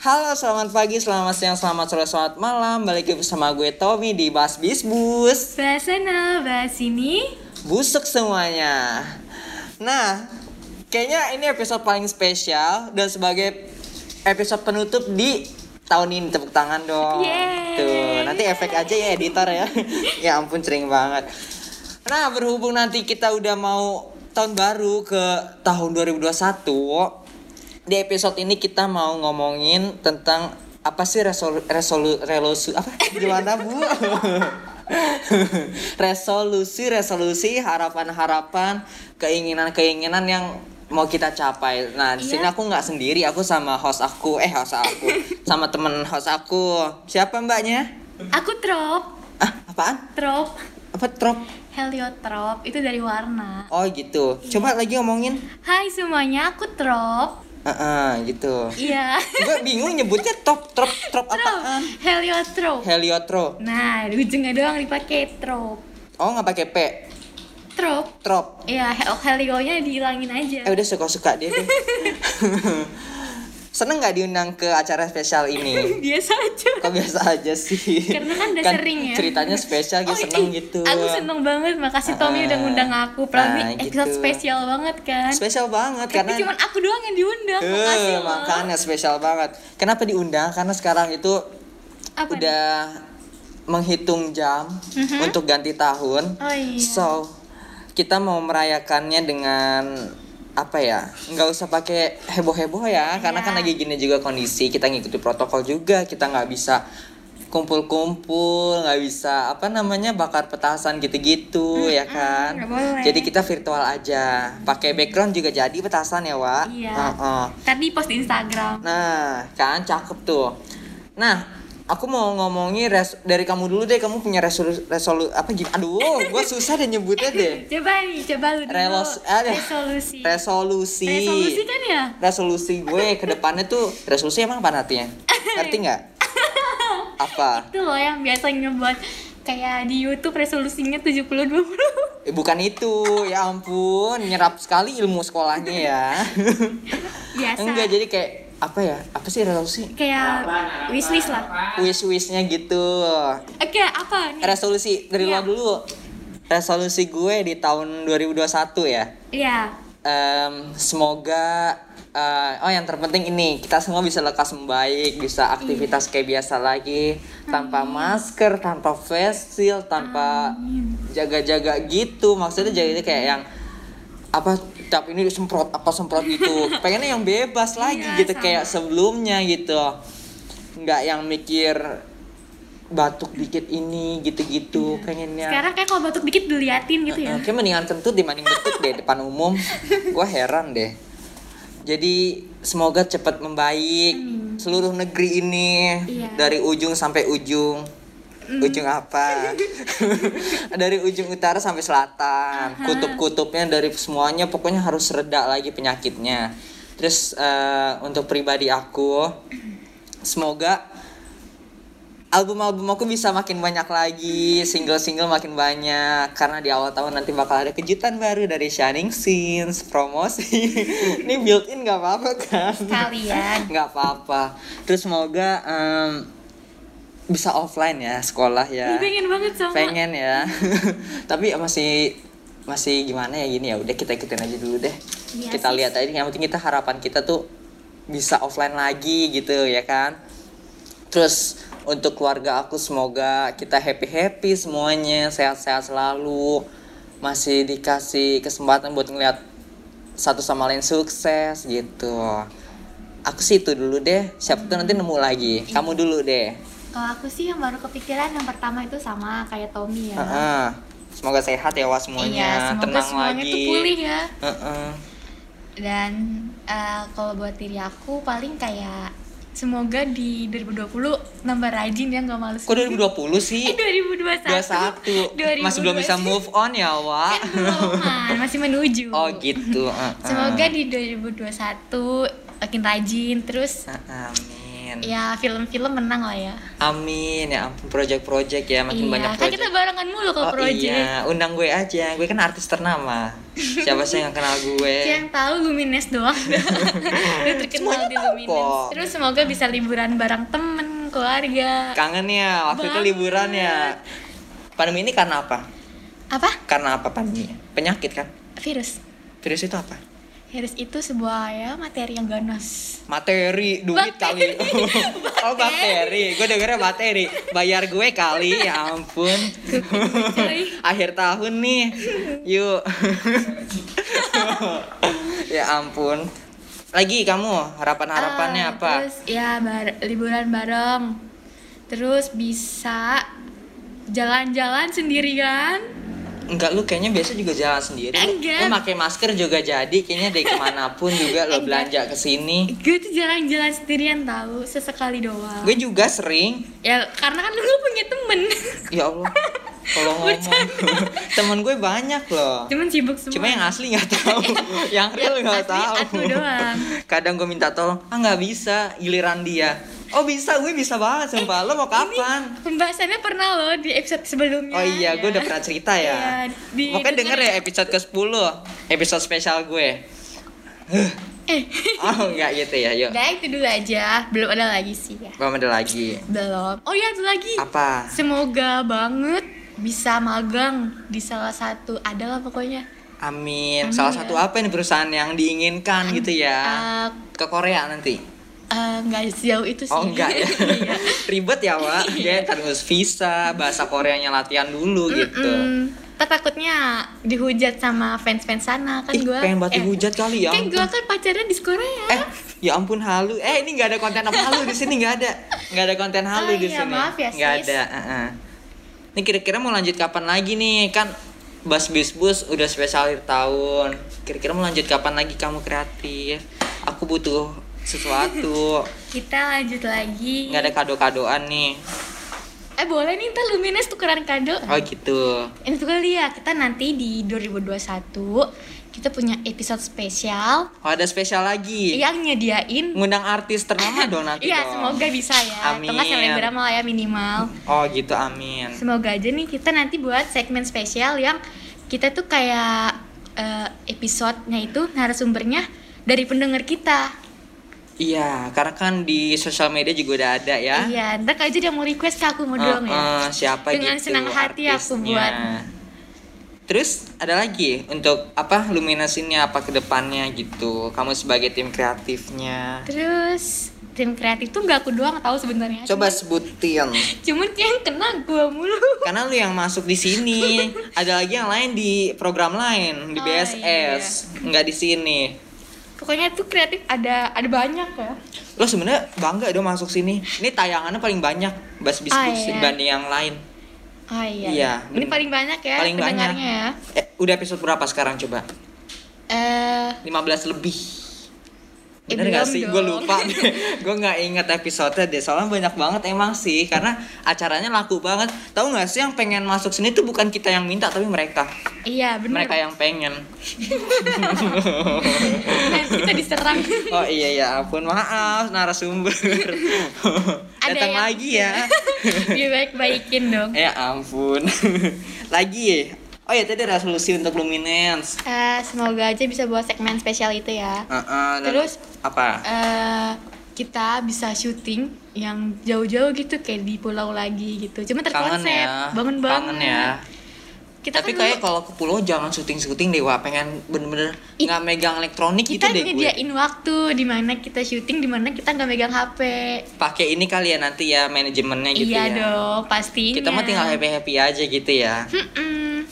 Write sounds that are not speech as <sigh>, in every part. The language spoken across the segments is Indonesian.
Halo, selamat pagi, selamat siang, selamat sore, selamat malam. Balik lagi bersama gue Tommy di Bas Bis Bus. Bahas sana, bahas sini. Busuk semuanya. Nah, kayaknya ini episode paling spesial dan sebagai episode penutup di tahun ini tepuk tangan dong. Yeay. Tuh, nanti efek aja ya editor ya. <laughs> ya ampun sering banget. Nah, berhubung nanti kita udah mau tahun baru ke tahun 2021, di episode ini kita mau ngomongin tentang apa sih resolu resolu resolusi apa? <laughs> Gimana bu? <laughs> Resolusi resolusi harapan harapan keinginan keinginan yang mau kita capai. Nah di sini Iya. aku nggak sendiri aku sama host aku eh host aku sama temen host aku. Siapa mbaknya? Aku trop, ah apaan? Trop, apa trop? Heliotrop itu dari warna. oh gitu. Coba lagi ngomongin. Hai semuanya, aku trop. Ah ah, gitu Iya. gue bingung nyebutnya top trop trop trop, apaan heliotrop. heliotro Nah, di ujungnya doang dipakai trop. oh nggak pakai p Trop. trop Ya, hel helionya dihilangin aja. eh udah suka suka dia deh <laughs> seneng nggak diundang ke acara spesial ini <laughs> Biasa aja. kok biasa aja sih Karena kan udah sering ya. ceritanya spesial gitu Oh, seneng ih, gitu Aku seneng banget, makasih Tommy Ah, udah ngundang aku. Padahal nah, episode gitu. spesial banget kan. spesial banget Tapi karena cuma aku doang yang diundang. Makasih Eh, loh. makanya spesial banget kenapa diundang karena sekarang itu Apa nih? udah menghitung jam Mhm. untuk ganti tahun Oh iya. So, kita mau merayakannya dengan apa ya? Nggak usah pakai heboh-heboh ya, karena Iya. kan lagi gini juga kondisi kita ngikuti protokol juga, kita nggak bisa kumpul-kumpul, nggak bisa apa namanya bakar petasan gitu-gitu ya kan. nggak boleh. Jadi kita virtual aja, pakai background juga jadi petasan ya, Wak. Iya. Heeh. Tadi post di Instagram. Nah, kan cakep tuh. Nah, aku mau ngomongin res- dari kamu dulu deh. Kamu punya resolu resolu apa gimana? Aduh, gua susah deh nyebutnya deh. <laughs> Coba nih, coba lu dulu. Relos ada resolusi. resolusi. Resolusi kan ya? Resolusi gue ke depannya tuh resolusi emang apa artinya? Ngerti nggak? <laughs> Apa? Itu loh yang biasanya buat kayak di YouTube resolusinya 70 20. Eh, bukan itu. Ya ampun, nyerap sekali ilmu sekolahnya ya. <laughs> Biasa. Enggak, jadi kayak apa ya? Apa sih resolusi? Kayak wishlist lah. Wish-wishnya gitu. Oke, apa nih? resolusi dari Iya. lo dulu resolusi gue di tahun 2021 ya Iya. Em, semoga eh, oh yang terpenting ini kita semua bisa lekas membaik bisa aktivitas kayak biasa lagi tanpa masker tanpa face shield tanpa jaga-jaga gitu maksudnya jaga kayak yang apa tiap ini semprot apa semprot gitu. <laughs> Pengennya yang bebas lagi Iya, gitu sama. kayak sebelumnya gitu. Nggak yang mikir batuk dikit ini gitu-gitu. Pengennya. Sekarang kayak kalau batuk dikit diliatin gitu ya. Kayak mendingan kentut dibanding betuk deh depan umum. <laughs> Gue heran deh. Jadi semoga cepat membaik. Seluruh negeri ini Iya. dari ujung sampai ujung ujung apa <laughs> dari ujung utara sampai selatan kutub-kutubnya dari semuanya pokoknya harus reda lagi penyakitnya terus eh, untuk pribadi aku semoga album-album aku bisa makin banyak lagi, single-single makin banyak karena di awal tahun nanti bakal ada kejutan baru dari Shining Scenes, promosi. <laughs> Ini built-in nggak apa-apa kan? Sekalian. <laughs> Nggak apa-apa. Terus semoga em, bisa offline ya sekolah ya. Pengen banget sama. Pengen ya. <laughs> Tapi masih masih gimana ya gini ya udah kita ikutin aja dulu deh. Iya kita sih. lihat aja yang penting kita harapan kita tuh bisa offline lagi gitu ya kan. Terus untuk keluarga aku semoga kita happy-happy semuanya, sehat-sehat selalu. Masih dikasih kesempatan buat ngeliat satu sama lain sukses gitu. Aku sih itu dulu deh. Siapa tuh nanti nemu lagi. Kamu dulu deh. Kalau aku sih yang baru kepikiran yang pertama itu sama kayak Tommy ya. Heeh. Semoga sehat ya wah semuanya, Iya, semoga tenang semuanya lagi. tuh pulih ya. Heeh. Dan eh, kalau buat diri aku paling kayak semoga di 2020 nambah rajin ya nggak males. Kok 2020 sih? Eh 2021. 21 Masih belum bisa move on ya, Wak. Kan belum, Man. masih menuju. Oh gitu. heeh. Semoga di 2021 makin rajin terus Amin. Amin. Ya film-film menang lah ya. Amin. Ya ampun project-project ya makin iya banyak kan project. kita barengan mulu kalau oh project. iya. Undang gue aja. Gue kan artis ternama. Siapa sih yang kenal gue? <laughs> Yang tahu Lumines doang. <laughs> Udah terkenal Semuanya di Lumines. kok. terus semoga bisa liburan bareng temen keluarga. Kangen ya waktu itu Banget. liburan ya. Pandemi ini karena apa? Apa? Karena apa pandemi? Penyakit kan? Virus. Virus itu apa virus itu sebuah ya materi yang ganas. Materi duit Bakteri. kali <laughs> oh bakteri gue dengernya materi. Bayar gue kali ya ampun. <laughs> Akhir tahun nih. Yuk. <laughs> Ya ampun. Lagi kamu harapan harapannya Ah, apa? terus ya bar- liburan bareng. Terus bisa jalan-jalan sendirian Enggak lu kayaknya biasa juga jalan sendiri. Enggak. Lu pakai masker juga jadi kayaknya dari ke mana pun juga lo <laughs> belanja ke sini. gue tuh jalan-jalan sendirian tahu sesekali doang Gue juga sering. ya karena kan lu punya temen <laughs> Ya Allah. Kalau ngomong <laughs> temen gue banyak loh. cuman sibuk semua Cuma yang asli nggak tahu, yang real nggak tahu. doang. Kadang gue minta tolong, ah nggak bisa, giliran dia. Oh bisa, gue bisa banget sumpah. Lo mau kapan? pembahasannya pernah loh di episode sebelumnya Oh iya, gue ya. udah pernah cerita ya. Iya, di- Pokoknya denger ya episode ke-10 Episode spesial gue eh <laughs> Oh enggak gitu ya, yuk udah itu dulu aja belum ada lagi sih ya Belum ada lagi belum oh ya ada lagi Apa? semoga banget bisa magang di salah satu adalah pokoknya Amin. Amin Salah ya. satu apa ini perusahaan yang diinginkan gitu ya? Eh, Ke Korea nanti. Eh, nggak sejauh itu sih Oh enggak ya. <laughs> Iya. Ribet ya, Wak. Dia ntar ngurus visa, bahasa Koreanya latihan dulu gitu. Mm, ntar takutnya dihujat sama fans-fans sana kan gue pengen banget dihujat kali ya kan gue kan pacarnya di Korea Eh, ya ampun halu. Eh, ini nggak ada konten apa halu di sini nggak ada. Nggak ada konten halu Oh di iya, sini. maaf ya, Nggak ada. heeh. Ini kira-kira mau lanjut kapan lagi nih? Kan Bas Bis Bus udah spesial akhir tahun. Kira-kira mau lanjut kapan lagi kamu kreatif? Aku butuh sesuatu. kita lanjut lagi nggak ada kado-kadoan nih. eh boleh nih ntar Lumines tukeran kado Oh gitu. ini tuh kali ya kita nanti di 2021 kita punya episode spesial Oh ada spesial lagi. yang nyediain Ngundang artis ternama dong nanti iya semoga bisa ya Amin. nggak selebgram lah ya minimal Oh gitu, amin. semoga aja nih kita nanti buat segmen spesial yang kita tuh kayak eh, episodenya itu narasumbernya dari pendengar kita Iya, karena kan di sosial media juga udah ada ya. iya ntar kalau aja dia mau request ke aku mau doang ya Eh, eh, siapa Dengan gitu senang hati aku artisnya. buat. Terus ada lagi untuk apa luminasinya apa ke depannya gitu. Kamu sebagai tim kreatifnya. terus tim kreatif tuh nggak aku doang tahu sebenarnya Coba sebutin. <laughs> cuman yang kena gua mulu Karena lu yang masuk di sini. <laughs> Ada lagi yang lain di program lain di Oh, BSS, nggak di sini. Pokoknya tuh kreatif ada ada banyak ya Lo sebenarnya bangga dong masuk sini. Ini tayangannya paling banyak bas bis Ah, iya. dibanding yang lain. ah iya, Iya, ini paling banyak ya Paling banyak. pendengarnya ya Eh, udah episode berapa sekarang coba? eh 15 lebih. Eh, Bener gak belum sih? Gue lupa deh. <laughs> Gue gak inget episode deh. Soalnya banyak banget emang sih. Karena acaranya laku banget. Tahu gak sih yang pengen masuk sini tuh bukan kita yang minta tapi mereka. iya bener Mereka yang pengen. <laughs> Kita diserang <laughs> Oh iya ya ampun maaf narasumber. Datang yang- lagi ya. dibaik-baikin dong ya ampun. lagi. Oh ya tadi resolusi untuk Luminance. Eh, semoga aja bisa buat segmen spesial itu ya Heeh, dan Terus? Apa? eh kita bisa syuting yang jauh-jauh gitu kayak di pulau lagi gitu cuma terkonsep ya. bangun banget Kangen ya. kita Tapi kan kayak kalau ke pulau jangan syuting-syuting deh, wah pengen bener-bener nggak megang elektronik gitu kita deh gue. nyediain waktu di mana kita syuting di mana kita nggak megang HP Pakai ini kali ya nanti ya manajemennya gitu iya ya. dong pastinya Kita mah tinggal happy-happy aja gitu ya. Mm-mm.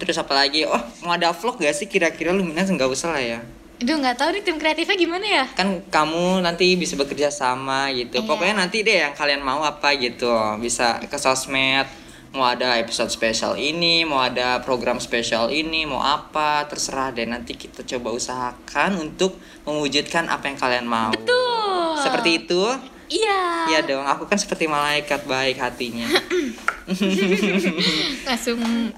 Terus apa lagi? Oh, mau ada vlog gak sih kira-kira Luminance nggak usah lah ya. Aduh nggak tahu nih tim kreatifnya gimana ya Kan kamu nanti bisa bekerja sama gitu. Iya. Pokoknya nanti deh yang kalian mau apa gitu. Bisa ke sosmed, mau ada episode spesial ini, mau ada program spesial ini, mau apa, terserah deh. Nanti kita coba usahakan untuk mewujudkan apa yang kalian mau. Betul. Seperti itu? iya Iya dong, aku kan seperti malaikat baik hatinya. <laughs> langsung <laughs>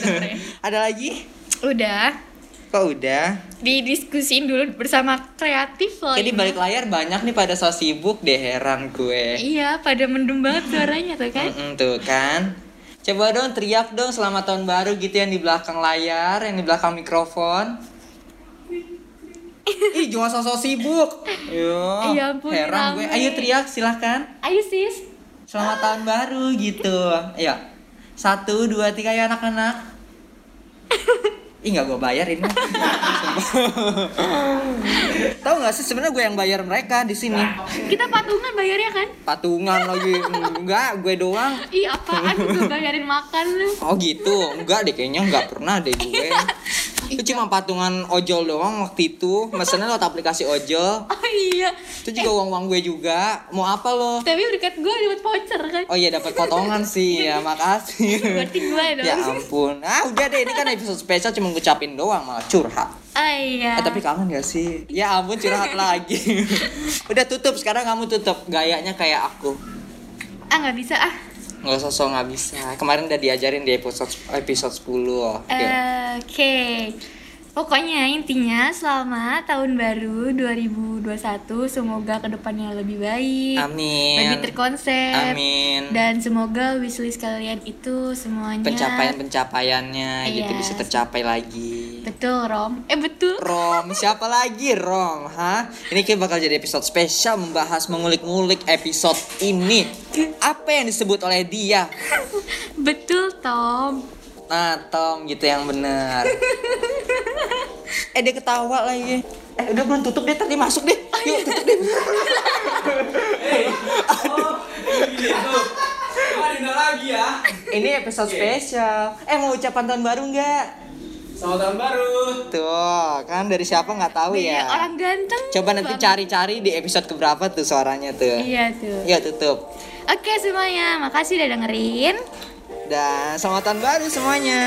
sebenarnya. ada lagi? udah Kok udah? Didiskusiin dulu bersama kreatif loh. Jadi ini. balik layar banyak nih pada so sibuk deh heran gue. Iya, pada mendung banget suaranya tuh kan. Mm-mm, tuh kan. Coba dong teriak dong selamat tahun baru gitu yang di belakang layar, yang di belakang mikrofon. Ih, jangan sosok sibuk. Yo, Ya ampun, heran gue. rame. Ayo teriak silahkan. Ayo sis. Selamat tahun baru gitu. Ayo. Satu, dua, tiga ya anak-anak. Ih nggak gue bayar ini. Tahu nggak sih sebenarnya gue yang bayar mereka di sini. Kita patungan bayarnya kan? Patungan lagi enggak gue doang. Ih, apaan gue bayarin makan lu. Oh gitu, enggak deh kayaknya enggak pernah deh gue. <laughs> Itu cuma patungan ojol doang waktu itu. Mesennya lewat aplikasi ojol. <laughs> Oh iya. Itu juga uang-uang gue juga. Mau apa lo? Tapi berkat gue dapat voucher kan. Oh iya dapat potongan sih <laughs> ya, makasih. Berarti gue dong. Ya ampun. Ah udah deh ini kan episode spesial cuma ngucapin doang malah curhat. Oh iya. Eh tapi kangen gak sih? Ya ampun curhat <laughs> lagi. udah tutup sekarang kamu tutup gayanya kayak aku. ah nggak bisa ah. Nggak sosok nggak bisa. Kemarin udah diajarin di episode episode 10. Oke. Oke. Pokoknya intinya selamat tahun baru 2021 semoga ke depannya lebih baik, Amin. lebih terkonsep, Amin. dan semoga wishlist kalian itu semuanya Pencapaian-pencapaiannya gitu Iya. bisa tercapai lagi. Betul Rom, eh betul Rom, siapa lagi Rom? Hah? Ini kayak bakal jadi episode spesial membahas mengulik-ngulik episode ini. Apa yang disebut oleh dia? betul Tom. Nah, Tom gitu yang benar. eh dia ketawa lagi. Eh udah belum tutup deh tadi masuk deh. Yuk tutup deh. lagi ya. Ini episode spesial. Eh mau ucapan tahun baru nggak? Selamat tahun baru. Tuh kan dari siapa nggak tahu Iya, ya. orang ganteng. Coba nanti cari-cari di episode keberapa tuh suaranya tuh. Iya tuh. Yuk tutup. Oke semuanya, makasih udah dengerin. Dan selamat tahun baru semuanya.